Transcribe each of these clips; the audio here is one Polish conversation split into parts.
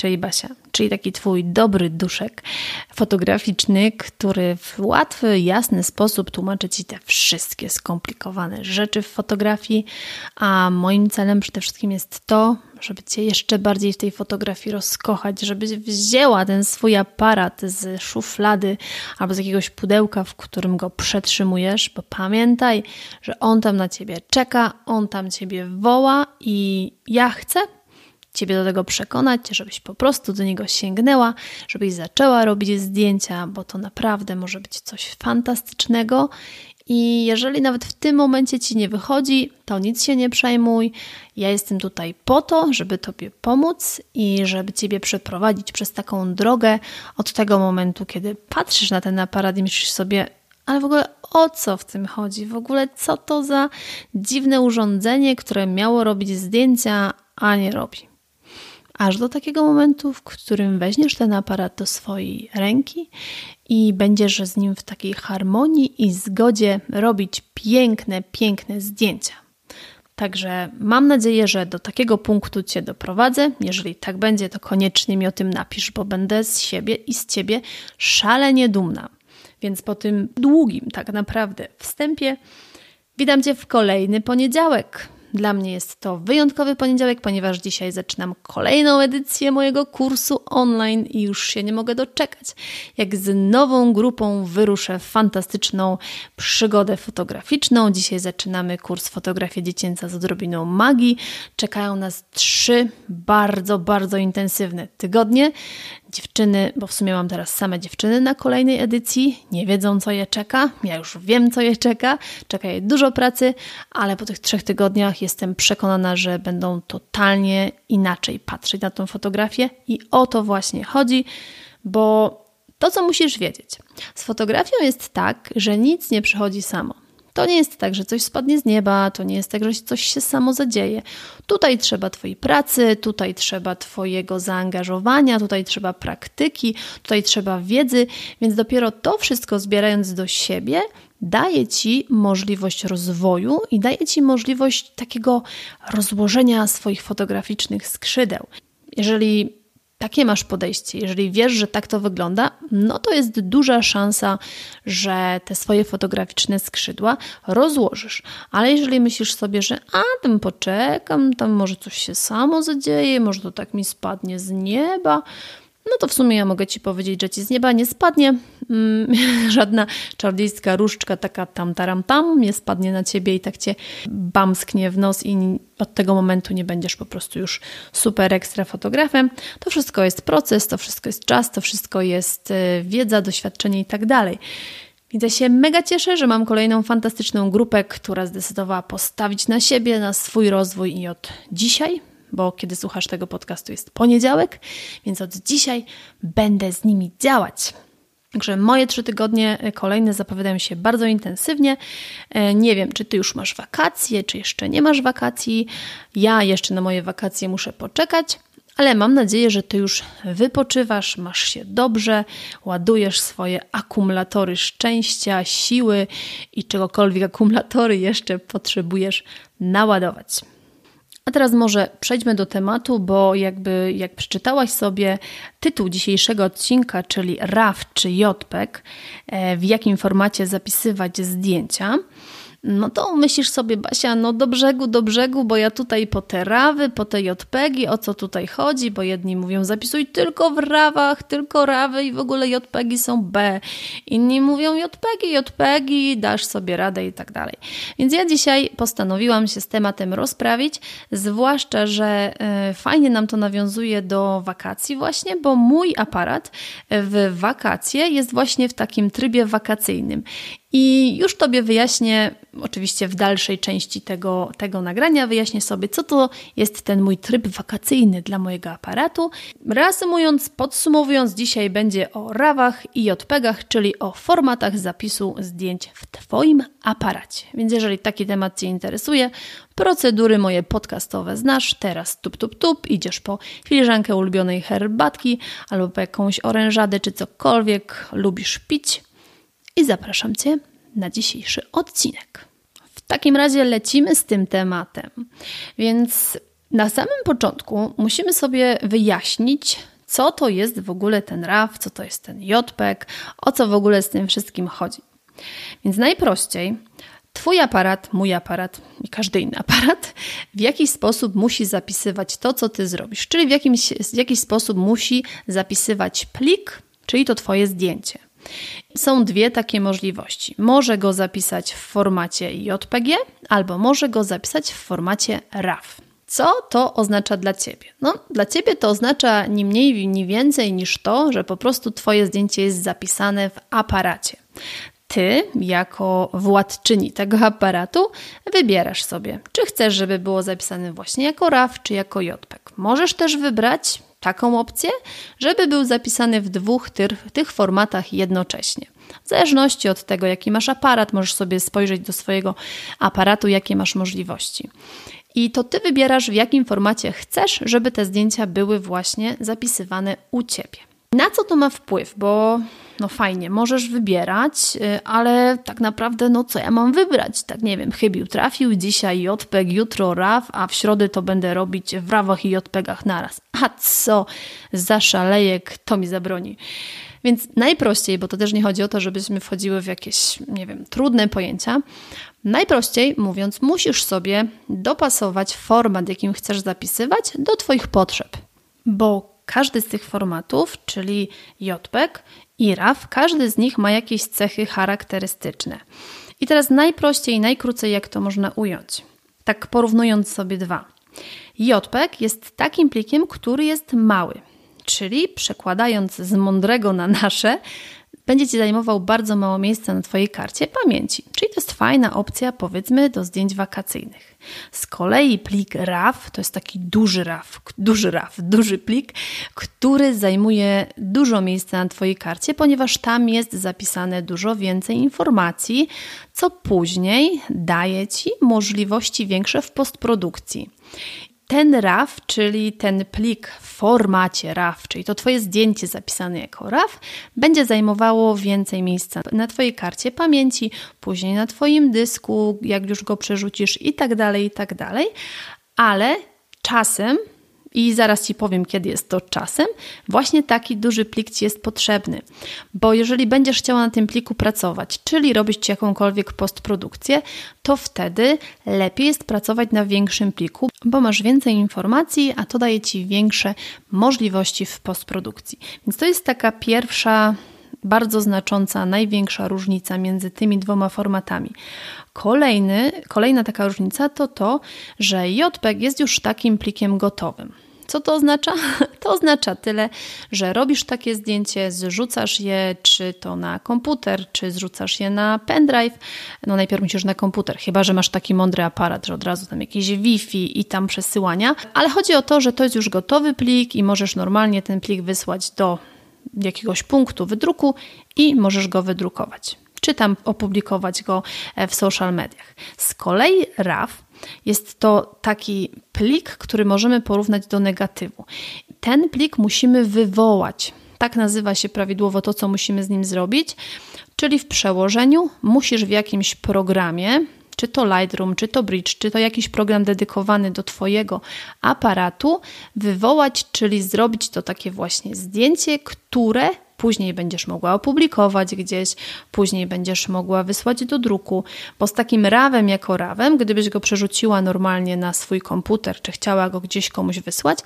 czyli Basia, czyli taki Twój dobry duszek fotograficzny, który w łatwy, jasny sposób tłumaczy Ci te wszystkie skomplikowane rzeczy w fotografii, a moim celem przede wszystkim jest to, żeby Cię jeszcze bardziej w tej fotografii rozkochać, żebyś wzięła ten swój aparat z szuflady albo z jakiegoś pudełka, w którym go przetrzymujesz, bo pamiętaj, że on tam na Ciebie czeka, on tam Ciebie woła i ja chcę, Ciebie do tego przekonać, żebyś po prostu do niego sięgnęła, żebyś zaczęła robić zdjęcia, bo to naprawdę może być coś fantastycznego. I jeżeli nawet w tym momencie ci nie wychodzi, to nic się nie przejmuj. Ja jestem tutaj po to, żeby Tobie pomóc i żeby Ciebie przeprowadzić przez taką drogę od tego momentu, kiedy patrzysz na ten aparat i myślisz sobie, ale w ogóle o co w tym chodzi? W ogóle co to za dziwne urządzenie, które miało robić zdjęcia, a nie robi aż do takiego momentu, w którym weźmiesz ten aparat do swojej ręki i będziesz z nim w takiej harmonii i zgodzie robić piękne, piękne zdjęcia. Także mam nadzieję, że do takiego punktu Cię doprowadzę. Jeżeli tak będzie, to koniecznie mi o tym napisz, bo będę z siebie i z Ciebie szalenie dumna. Więc po tym długim, tak naprawdę, wstępie, witam Cię w kolejny poniedziałek. Dla mnie jest to wyjątkowy poniedziałek, ponieważ dzisiaj zaczynam kolejną edycję mojego kursu online i już się nie mogę doczekać, jak z nową grupą wyruszę w fantastyczną przygodę fotograficzną. Dzisiaj zaczynamy kurs fotografia dziecięca z odrobiną magii. Czekają nas trzy bardzo, bardzo intensywne tygodnie. Dziewczyny, bo w sumie mam teraz same dziewczyny na kolejnej edycji, nie wiedzą co je czeka. Ja już wiem co je czeka. Czeka je dużo pracy, ale po tych trzech tygodniach jestem przekonana, że będą totalnie inaczej patrzeć na tą fotografię i o to właśnie chodzi, bo to co musisz wiedzieć. Z fotografią jest tak, że nic nie przychodzi samo. To nie jest tak, że coś spadnie z nieba, to nie jest tak, że coś się samo zadzieje. Tutaj trzeba Twojej pracy, tutaj trzeba Twojego zaangażowania, tutaj trzeba praktyki, tutaj trzeba wiedzy, więc dopiero to wszystko zbierając do siebie daje Ci możliwość rozwoju i daje Ci możliwość takiego rozłożenia swoich fotograficznych skrzydeł. Jeżeli takie masz podejście, jeżeli wiesz, że tak to wygląda, no to jest duża szansa, że te swoje fotograficzne skrzydła rozłożysz. Ale jeżeli myślisz sobie, że a tam poczekam, tam może coś się samo zadzieje, może to tak mi spadnie z nieba, no to w sumie ja mogę Ci powiedzieć, że Ci z nieba nie spadnie mm, żadna czarodziejska różdżka taka tam taram tam nie spadnie na Ciebie i tak Cię bamsknie w nos i od tego momentu nie będziesz po prostu już super ekstra fotografem. To wszystko jest proces, to wszystko jest czas, to wszystko jest y, wiedza, doświadczenie i tak dalej. Ja się mega cieszę, że mam kolejną fantastyczną grupę, która zdecydowała postawić na siebie, na swój rozwój i od dzisiaj bo kiedy słuchasz tego podcastu jest poniedziałek, więc od dzisiaj będę z nimi działać. Także moje trzy tygodnie kolejne zapowiadają się bardzo intensywnie. E, nie wiem, czy ty już masz wakacje, czy jeszcze nie masz wakacji. Ja jeszcze na moje wakacje muszę poczekać, ale mam nadzieję, że ty już wypoczywasz, masz się dobrze, ładujesz swoje akumulatory szczęścia, siły i czegokolwiek akumulatory jeszcze potrzebujesz naładować. A teraz może przejdźmy do tematu, bo jakby jak przeczytałaś sobie tytuł dzisiejszego odcinka, czyli RAW czy JPEG, e, w jakim formacie zapisywać zdjęcia, no to myślisz sobie, Basia, no do brzegu, do brzegu, bo ja tutaj po te rawy, po te JPEGi, o co tutaj chodzi, bo jedni mówią, zapisuj tylko w rawach, tylko rawy i w ogóle JPEGi są B. Inni mówią JPEGi, JPEGi, dasz sobie radę i tak dalej. Więc ja dzisiaj postanowiłam się z tematem rozprawić, zwłaszcza, że e, fajnie nam to nawiązuje do wakacji właśnie, bo mój aparat w wakacje jest właśnie w takim trybie wakacyjnym. I już Tobie wyjaśnię, oczywiście w dalszej części tego, tego nagrania, wyjaśnię sobie, co to jest ten mój tryb wakacyjny dla mojego aparatu. Reasumując, podsumowując, dzisiaj będzie o RAWach i JPEGach, czyli o formatach zapisu zdjęć w Twoim aparacie. Więc jeżeli taki temat Cię interesuje, procedury moje podcastowe znasz, teraz tup, tup, tup, idziesz po filiżankę ulubionej herbatki albo po jakąś orężadę czy cokolwiek lubisz pić, i zapraszam Cię na dzisiejszy odcinek. W takim razie lecimy z tym tematem. Więc na samym początku musimy sobie wyjaśnić, co to jest w ogóle ten RAW, co to jest ten JPEG, o co w ogóle z tym wszystkim chodzi. Więc najprościej, Twój aparat, mój aparat i każdy inny aparat w jakiś sposób musi zapisywać to, co Ty zrobisz, czyli w jakimś, w jakiś sposób musi zapisywać plik, czyli to Twoje zdjęcie. Są dwie takie możliwości. Może go zapisać w formacie JPG albo może go zapisać w formacie RAW. Co to oznacza dla Ciebie? No, dla Ciebie to oznacza ni mniej, ni więcej niż to, że po prostu Twoje zdjęcie jest zapisane w aparacie. Ty, jako władczyni tego aparatu, wybierasz sobie, czy chcesz, żeby było zapisane właśnie jako RAW, czy jako JPEG. Możesz też wybrać taką opcję, żeby był zapisany w dwóch tych, tych formatach jednocześnie. W zależności od tego, jaki masz aparat, możesz sobie spojrzeć do swojego aparatu, jakie masz możliwości. I to ty wybierasz, w jakim formacie chcesz, żeby te zdjęcia były właśnie zapisywane u ciebie. Na co to ma wpływ? Bo no fajnie, możesz wybierać, y, ale tak naprawdę, no co ja mam wybrać? Tak nie wiem, chybił, trafił, dzisiaj JPEG, jutro RAW, a w środę to będę robić w RAWach i JPEGach naraz. A co? Zaszaleję, kto mi zabroni? Więc najprościej, bo to też nie chodzi o to, żebyśmy wchodziły w jakieś, nie wiem, trudne pojęcia. Najprościej mówiąc, musisz sobie dopasować format, jakim chcesz zapisywać, do Twoich potrzeb. Bo każdy z tych formatów, czyli JPEG i RAW, każdy z nich ma jakieś cechy charakterystyczne. I teraz najprościej, najkrócej, jak to można ująć. Tak porównując sobie dwa. JPEG jest takim plikiem, który jest mały, czyli przekładając z mądrego na nasze, będzie Ci zajmował bardzo mało miejsca na Twojej karcie pamięci. Czyli to jest fajna opcja, powiedzmy, do zdjęć wakacyjnych. Z kolei plik RAW to jest taki duży RAW, duży RAW, duży plik, który zajmuje dużo miejsca na Twojej karcie, ponieważ tam jest zapisane dużo więcej informacji, co później daje Ci możliwości większe w postprodukcji ten RAW, czyli ten plik w formacie RAW, czyli to Twoje zdjęcie zapisane jako RAW, będzie zajmowało więcej miejsca na Twojej karcie pamięci, później na Twoim dysku, jak już go przerzucisz i tak dalej, i tak dalej. Ale czasem i zaraz Ci powiem, kiedy jest to czasem. Właśnie taki duży plik Ci jest potrzebny, bo jeżeli będziesz chciała na tym pliku pracować, czyli robić jakąkolwiek postprodukcję, to wtedy lepiej jest pracować na większym pliku, bo masz więcej informacji, a to daje Ci większe możliwości w postprodukcji. Więc to jest taka pierwsza bardzo znacząca, największa różnica między tymi dwoma formatami. Kolejny, kolejna taka różnica to to, że JPEG jest już takim plikiem gotowym. Co to oznacza? To oznacza tyle, że robisz takie zdjęcie, zrzucasz je czy to na komputer, czy zrzucasz je na pendrive. No najpierw musisz na komputer, chyba że masz taki mądry aparat, że od razu tam jakieś Wi-Fi i tam przesyłania. Ale chodzi o to, że to jest już gotowy plik i możesz normalnie ten plik wysłać do jakiegoś punktu wydruku i możesz go wydrukować czy tam opublikować go e, w social mediach. Z kolei RAW jest to taki plik, który możemy porównać do negatywu. Ten plik musimy wywołać. Tak nazywa się prawidłowo to, co musimy z nim zrobić. Czyli w przełożeniu musisz w jakimś programie, czy to Lightroom, czy to Bridge, czy to jakiś program dedykowany do Twojego aparatu, wywołać, czyli zrobić to takie właśnie zdjęcie, które później będziesz mogła opublikować gdzieś, później będziesz mogła wysłać do druku, bo z takim rawem jako rawem, gdybyś go przerzuciła normalnie na swój komputer, czy chciała go gdzieś komuś wysłać,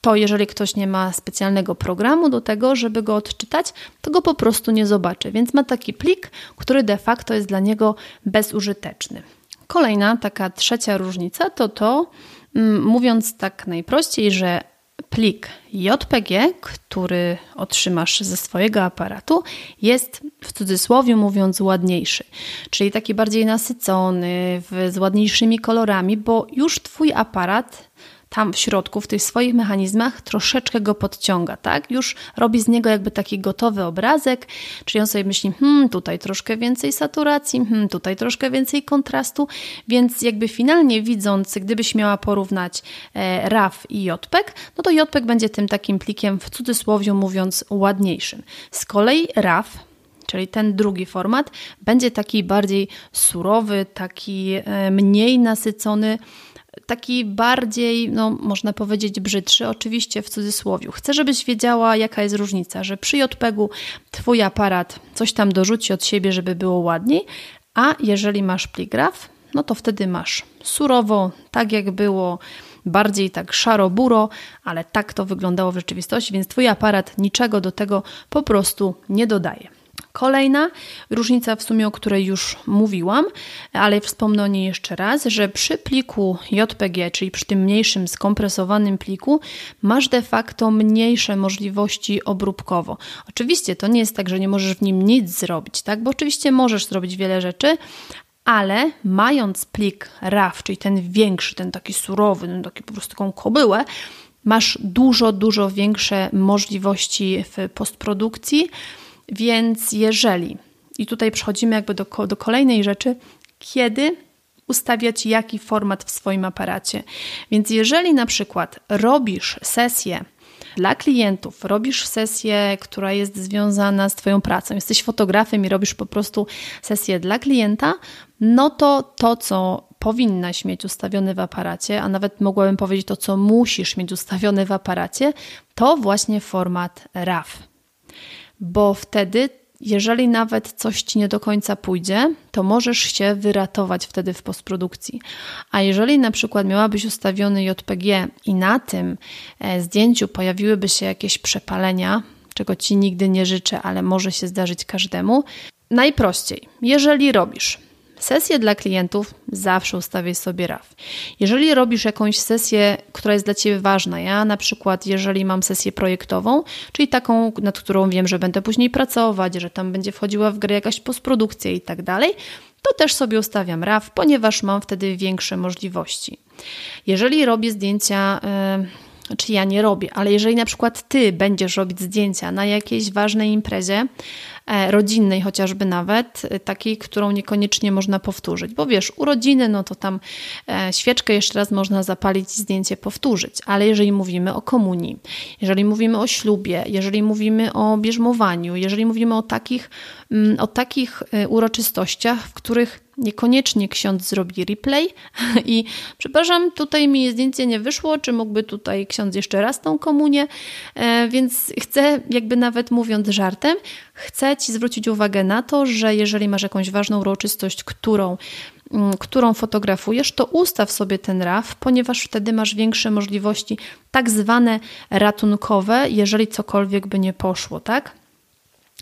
to jeżeli ktoś nie ma specjalnego programu do tego, żeby go odczytać, to go po prostu nie zobaczy. Więc ma taki plik, który de facto jest dla niego bezużyteczny. Kolejna, taka trzecia różnica to to, mm, mówiąc tak najprościej, że plik JPG, który otrzymasz ze swojego aparatu, jest w cudzysłowie mówiąc ładniejszy, czyli taki bardziej nasycony, z ładniejszymi kolorami, bo już Twój aparat tam w środku, w tych swoich mechanizmach, troszeczkę go podciąga, tak? Już robi z niego jakby taki gotowy obrazek, czyli on sobie myśli, hmm, tutaj troszkę więcej saturacji, hmm, tutaj troszkę więcej kontrastu, więc jakby finalnie widząc, gdybyś miała porównać e, RAW i JPEG, no to JPEG będzie tym takim plikiem w cudzysłowie mówiąc ładniejszym. Z kolei RAW czyli ten drugi format, będzie taki bardziej surowy, taki e, mniej nasycony, taki bardziej, no można powiedzieć, brzydszy, oczywiście w cudzysłowie. Chcę, żebyś wiedziała, jaka jest różnica, że przy JPEG-u Twój aparat coś tam dorzuci od siebie, żeby było ładniej, a jeżeli masz pligraf, no to wtedy masz surowo, tak jak było, bardziej tak szaro-buro, ale tak to wyglądało w rzeczywistości, więc Twój aparat niczego do tego po prostu nie dodaje. Kolejna różnica, w sumie o której już mówiłam, ale wspomnę o niej jeszcze raz, że przy pliku JPG, czyli przy tym mniejszym skompresowanym pliku, masz de facto mniejsze możliwości obróbkowo. Oczywiście to nie jest tak, że nie możesz w nim nic zrobić, tak? Bo oczywiście możesz zrobić wiele rzeczy, ale mając plik RAW, czyli ten większy, ten taki surowy, ten taki po prostu taką kobyłę, masz dużo, dużo większe możliwości w postprodukcji więc jeżeli, i tutaj przechodzimy jakby do, do kolejnej rzeczy, kiedy ustawiać jaki format w swoim aparacie. Więc jeżeli na przykład robisz sesję dla klientów, robisz sesję, która jest związana z Twoją pracą, jesteś fotografem i robisz po prostu sesję dla klienta, no to to, co powinnaś mieć ustawione w aparacie, a nawet mogłabym powiedzieć to, co musisz mieć ustawione w aparacie, to właśnie format RAW bo wtedy, jeżeli nawet coś ci nie do końca pójdzie, to możesz się wyratować wtedy w postprodukcji. A jeżeli na przykład miałabyś ustawiony JPG i na tym e, zdjęciu pojawiłyby się jakieś przepalenia, czego ci nigdy nie życzę, ale może się zdarzyć każdemu, najprościej, jeżeli robisz Sesję dla klientów zawsze ustawię sobie RAW. Jeżeli robisz jakąś sesję, która jest dla Ciebie ważna, ja na przykład, jeżeli mam sesję projektową, czyli taką, nad którą wiem, że będę później pracować, że tam będzie wchodziła w grę jakaś postprodukcja i tak dalej, to też sobie ustawiam RAW, ponieważ mam wtedy większe możliwości. Jeżeli robię zdjęcia. Yy, czy ja nie robię, ale jeżeli na przykład ty będziesz robić zdjęcia na jakiejś ważnej imprezie, E, rodzinnej chociażby nawet, e, takiej, którą niekoniecznie można powtórzyć. Bo wiesz, urodziny, no to tam e, świeczkę jeszcze raz można zapalić i zdjęcie powtórzyć. Ale jeżeli mówimy o komunii, jeżeli mówimy o ślubie, jeżeli mówimy o bierzmowaniu, jeżeli mówimy o takich, mm, o takich uroczystościach, w których niekoniecznie ksiądz zrobi replay i przepraszam, tutaj mi zdjęcie nie wyszło, czy mógłby tutaj ksiądz jeszcze raz tą komunię, więc chcę jakby nawet mówiąc żartem, chcę Ci zwrócić uwagę na to, że jeżeli masz jakąś ważną uroczystość, którą, mm, którą fotografujesz, to ustaw sobie ten RAW, ponieważ wtedy masz większe możliwości, tak zwane ratunkowe, jeżeli cokolwiek by nie poszło, tak?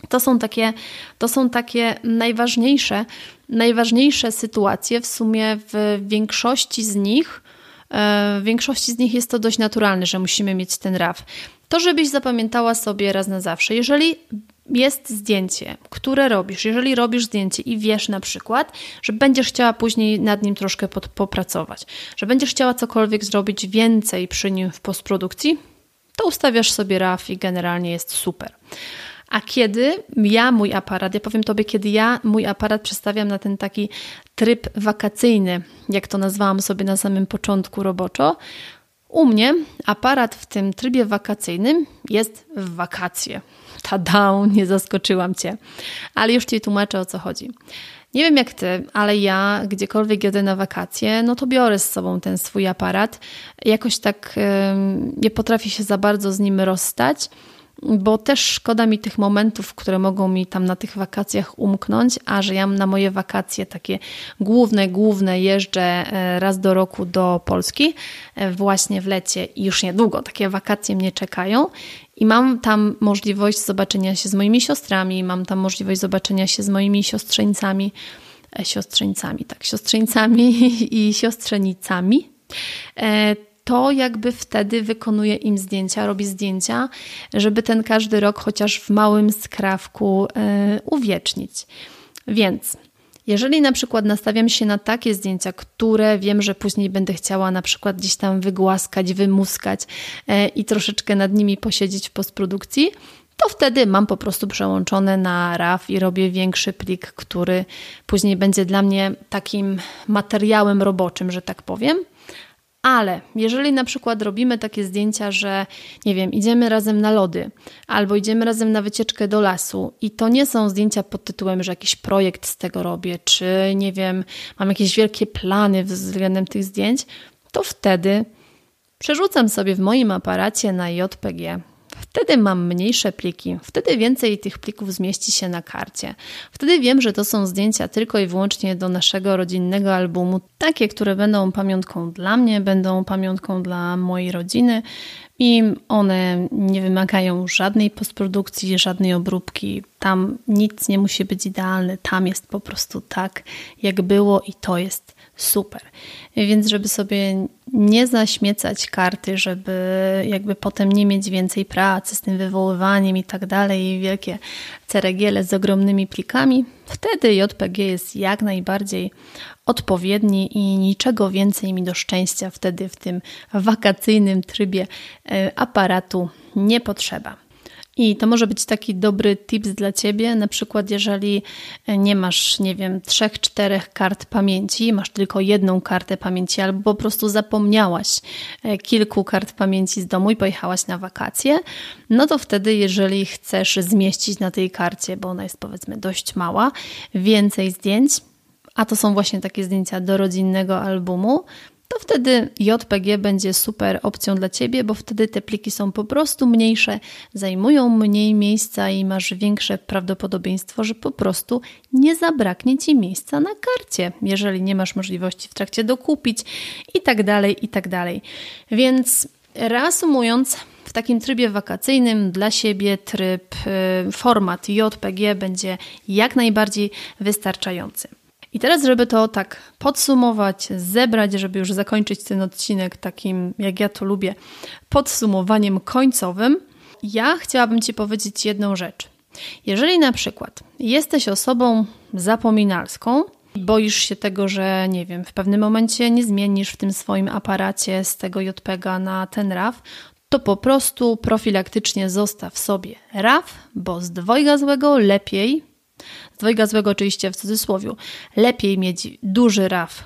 To są takie, to są takie najważniejsze, najważniejsze sytuacje. W sumie w większości z nich, e, w większości z nich jest to dość naturalne, że musimy mieć ten RAW. To, żebyś zapamiętała sobie raz na zawsze. Jeżeli jest zdjęcie, które robisz, jeżeli robisz zdjęcie i wiesz na przykład, że będziesz chciała później nad nim troszkę pod, popracować, że będziesz chciała cokolwiek zrobić więcej przy nim w postprodukcji, to ustawiasz sobie RAW i generalnie jest super. A kiedy ja mój aparat, ja powiem Tobie, kiedy ja mój aparat przestawiam na ten taki tryb wakacyjny, jak to nazwałam sobie na samym początku roboczo, u mnie aparat w tym trybie wakacyjnym jest w wakacje. Tada, nie zaskoczyłam Cię. Ale już Ci tłumaczę o co chodzi. Nie wiem jak Ty, ale ja gdziekolwiek jadę na wakacje, no to biorę z sobą ten swój aparat. Jakoś tak nie potrafię się za bardzo z nim rozstać. Bo też szkoda mi tych momentów, które mogą mi tam na tych wakacjach umknąć, a że ja na moje wakacje takie główne, główne jeżdżę e, raz do roku do Polski, e, właśnie w lecie i już niedługo takie wakacje mnie czekają. I mam tam możliwość zobaczenia się z moimi siostrami, mam tam możliwość zobaczenia się z moimi siostrzeńcami, e, siostrzeńcami, tak, siostrzeńcami i siostrzenicami to jakby wtedy wykonuje im zdjęcia, robi zdjęcia, żeby ten każdy rok chociaż w małym skrawku yy, uwiecznić. Więc jeżeli na przykład nastawiam się na takie zdjęcia, które wiem, że później będę chciała na przykład gdzieś tam wygłaskać, wymuskać yy, i troszeczkę nad nimi posiedzieć w postprodukcji, to wtedy mam po prostu przełączone na RAW i robię większy plik, który później będzie dla mnie takim materiałem roboczym, że tak powiem. Ale jeżeli na przykład robimy takie zdjęcia, że nie wiem, idziemy razem na lody albo idziemy razem na wycieczkę do lasu i to nie są zdjęcia pod tytułem, że jakiś projekt z tego robię, czy nie wiem, mam jakieś wielkie plany względem tych zdjęć, to wtedy przerzucam sobie w moim aparacie na JPG Wtedy mam mniejsze pliki, wtedy więcej tych plików zmieści się na karcie. Wtedy wiem, że to są zdjęcia tylko i wyłącznie do naszego rodzinnego albumu, takie, które będą pamiątką dla mnie, będą pamiątką dla mojej rodziny i one nie wymagają żadnej postprodukcji, żadnej obróbki. Tam nic nie musi być idealne, tam jest po prostu tak, jak było i to jest super. Więc żeby sobie nie zaśmiecać karty, żeby jakby potem nie mieć więcej pracy z tym wywoływaniem i tak dalej, i wielkie ceregiele z ogromnymi plikami, wtedy JPG jest jak najbardziej odpowiedni i niczego więcej mi do szczęścia wtedy w tym wakacyjnym trybie e, aparatu nie potrzeba. I to może być taki dobry tips dla Ciebie, na przykład jeżeli nie masz, nie wiem, trzech, czterech kart pamięci, masz tylko jedną kartę pamięci albo po prostu zapomniałaś e, kilku kart pamięci z domu i pojechałaś na wakacje, no to wtedy jeżeli chcesz zmieścić na tej karcie, bo ona jest powiedzmy dość mała, więcej zdjęć, a to są właśnie takie zdjęcia do rodzinnego albumu, to wtedy JPG będzie super opcją dla Ciebie, bo wtedy te pliki są po prostu mniejsze, zajmują mniej miejsca i masz większe prawdopodobieństwo, że po prostu nie zabraknie Ci miejsca na karcie, jeżeli nie masz możliwości w trakcie dokupić i tak dalej, i tak dalej. Więc reasumując, w takim trybie wakacyjnym dla siebie tryb, y, format JPG będzie jak najbardziej wystarczający. I teraz, żeby to tak podsumować, zebrać, żeby już zakończyć ten odcinek takim, jak ja to lubię, podsumowaniem końcowym, ja chciałabym Ci powiedzieć jedną rzecz. Jeżeli na przykład jesteś osobą zapominalską, boisz się tego, że nie wiem, w pewnym momencie nie zmienisz w tym swoim aparacie z tego JPEGa na ten RAW, to po prostu profilaktycznie zostaw sobie RAW, bo z dwojga złego lepiej dwojga złego oczywiście w cudzysłowie, lepiej mieć duży RAW,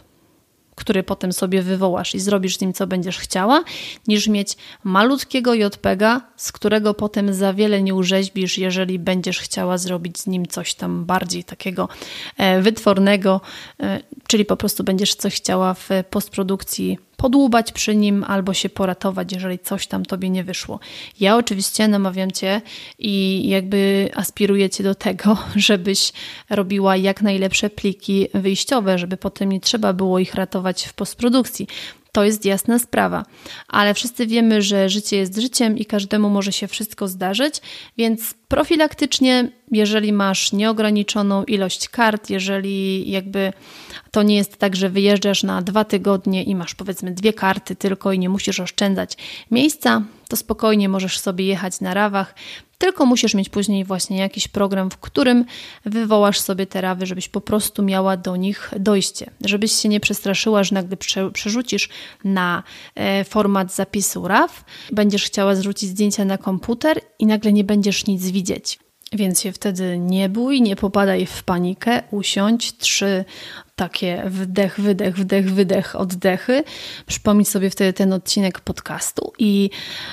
który potem sobie wywołasz i zrobisz z nim, co będziesz chciała, niż mieć malutkiego JPEGa, z którego potem za wiele nie urzeźbisz, jeżeli będziesz chciała zrobić z nim coś tam bardziej takiego e, wytwornego, e, czyli po prostu będziesz coś chciała w postprodukcji podłubać przy nim albo się poratować, jeżeli coś tam tobie nie wyszło. Ja oczywiście namawiam cię i jakby aspiruję cię do tego, żebyś robiła jak najlepsze pliki wyjściowe, żeby potem nie trzeba było ich ratować w postprodukcji. To jest jasna sprawa, ale wszyscy wiemy, że życie jest życiem i każdemu może się wszystko zdarzyć, więc profilaktycznie, jeżeli masz nieograniczoną ilość kart, jeżeli jakby to nie jest tak, że wyjeżdżasz na dwa tygodnie i masz powiedzmy dwie karty tylko i nie musisz oszczędzać miejsca, to spokojnie możesz sobie jechać na rawach, tylko musisz mieć później właśnie jakiś program, w którym wywołasz sobie te rawy, żebyś po prostu miała do nich dojście, żebyś się nie przestraszyła, że nagle przerzucisz na e, format zapisu RAW, będziesz chciała zrzucić zdjęcia na komputer i nagle nie będziesz nic widzieć. Więc się wtedy nie bój, nie popadaj w panikę, usiądź, trzy takie wdech, wydech, wdech, wydech, oddechy. Przypomnij sobie wtedy ten odcinek podcastu i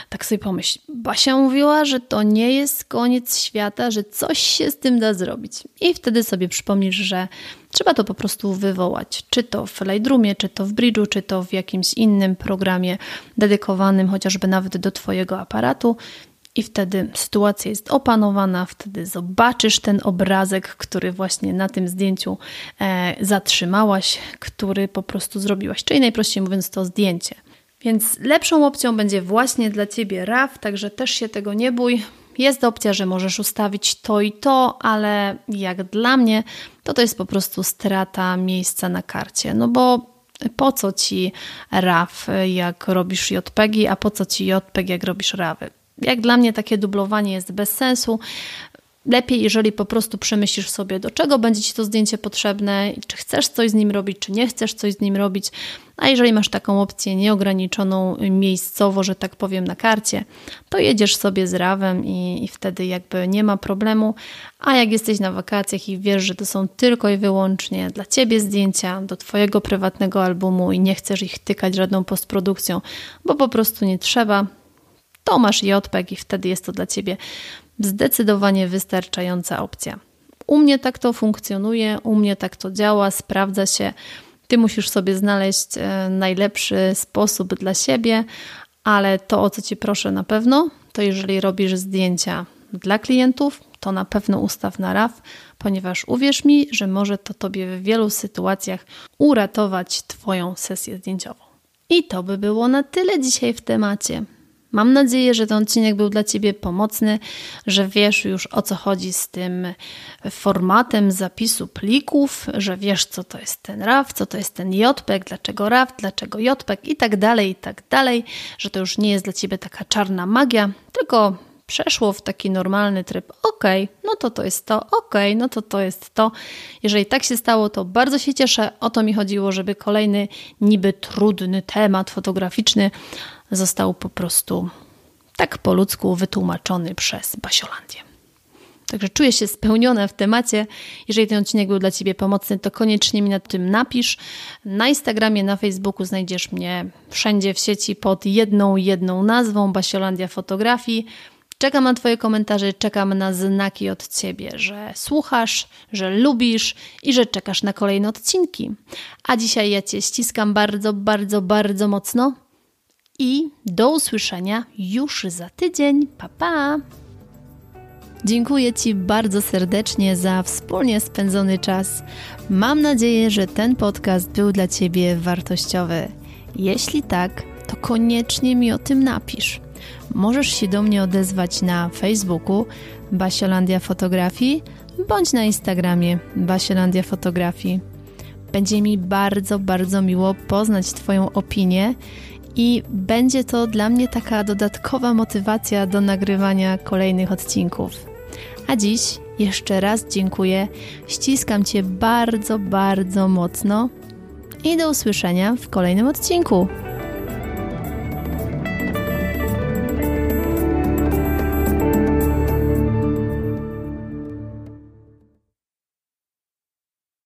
tak sobie pomyśl. Basia mówiła, że to nie jest koniec świata, że coś się z tym da zrobić. I wtedy sobie przypomnisz, że trzeba to po prostu wywołać. Czy to w Lightroomie, czy to w Bridge'u, czy to w jakimś innym programie dedykowanym chociażby nawet do Twojego aparatu i wtedy sytuacja jest opanowana, wtedy zobaczysz ten obrazek, który właśnie na tym zdjęciu e, zatrzymałaś, który po prostu zrobiłaś, czyli najprościej mówiąc to zdjęcie. Więc lepszą opcją będzie właśnie dla Ciebie RAW, także też się tego nie bój. Jest opcja, że możesz ustawić to i to, ale jak dla mnie, to to jest po prostu strata miejsca na karcie. No bo po co ci RAW, jak robisz JPEGi, a po co ci JPEG, jak robisz RAWy? Jak dla mnie takie dublowanie jest bez sensu. Lepiej, jeżeli po prostu przemyślisz sobie, do czego będzie Ci to zdjęcie potrzebne, czy chcesz coś z nim robić, czy nie chcesz coś z nim robić. A jeżeli masz taką opcję nieograniczoną miejscowo, że tak powiem, na karcie, to jedziesz sobie z rawem i, i wtedy jakby nie ma problemu. A jak jesteś na wakacjach i wiesz, że to są tylko i wyłącznie dla Ciebie zdjęcia, do Twojego prywatnego albumu i nie chcesz ich tykać żadną postprodukcją, bo po prostu nie trzeba, to masz JPEG i wtedy jest to dla Ciebie zdecydowanie wystarczająca opcja. U mnie tak to funkcjonuje, u mnie tak to działa, sprawdza się. Ty musisz sobie znaleźć e, najlepszy sposób dla siebie, ale to, o co Ci proszę na pewno, to jeżeli robisz zdjęcia dla klientów, to na pewno ustaw na RAW, ponieważ uwierz mi, że może to Tobie w wielu sytuacjach uratować Twoją sesję zdjęciową. I to by było na tyle dzisiaj w temacie. Mam nadzieję, że ten odcinek był dla Ciebie pomocny, że wiesz już o co chodzi z tym formatem zapisu plików, że wiesz co to jest ten RAW, co to jest ten JPEG, dlaczego RAW, dlaczego JPEG i tak dalej, i tak dalej, że to już nie jest dla Ciebie taka czarna magia, tylko przeszło w taki normalny tryb. Ok, no to to jest to, ok, no to to jest to. Jeżeli tak się stało, to bardzo się cieszę. O to mi chodziło, żeby kolejny niby trudny temat fotograficzny został po prostu tak po ludzku wytłumaczony przez Basiolandię. Także czuję się spełniona w temacie. Jeżeli ten odcinek był dla Ciebie pomocny, to koniecznie mi na tym napisz. Na Instagramie, na Facebooku znajdziesz mnie wszędzie w sieci pod jedną, jedną nazwą Basiolandia Fotografii. Czekam na Twoje komentarze, czekam na znaki od Ciebie, że słuchasz, że lubisz i że czekasz na kolejne odcinki. A dzisiaj ja Cię ściskam bardzo, bardzo, bardzo mocno i do usłyszenia już za tydzień. Pa pa! Dziękuję Ci bardzo serdecznie za wspólnie spędzony czas. Mam nadzieję, że ten podcast był dla Ciebie wartościowy. Jeśli tak, to koniecznie mi o tym napisz. Możesz się do mnie odezwać na Facebooku Basiolandia Fotografii bądź na Instagramie Basiolandia Fotografii. Będzie mi bardzo, bardzo miło poznać Twoją opinię i będzie to dla mnie taka dodatkowa motywacja do nagrywania kolejnych odcinków. A dziś jeszcze raz dziękuję, ściskam Cię bardzo, bardzo mocno i do usłyszenia w kolejnym odcinku.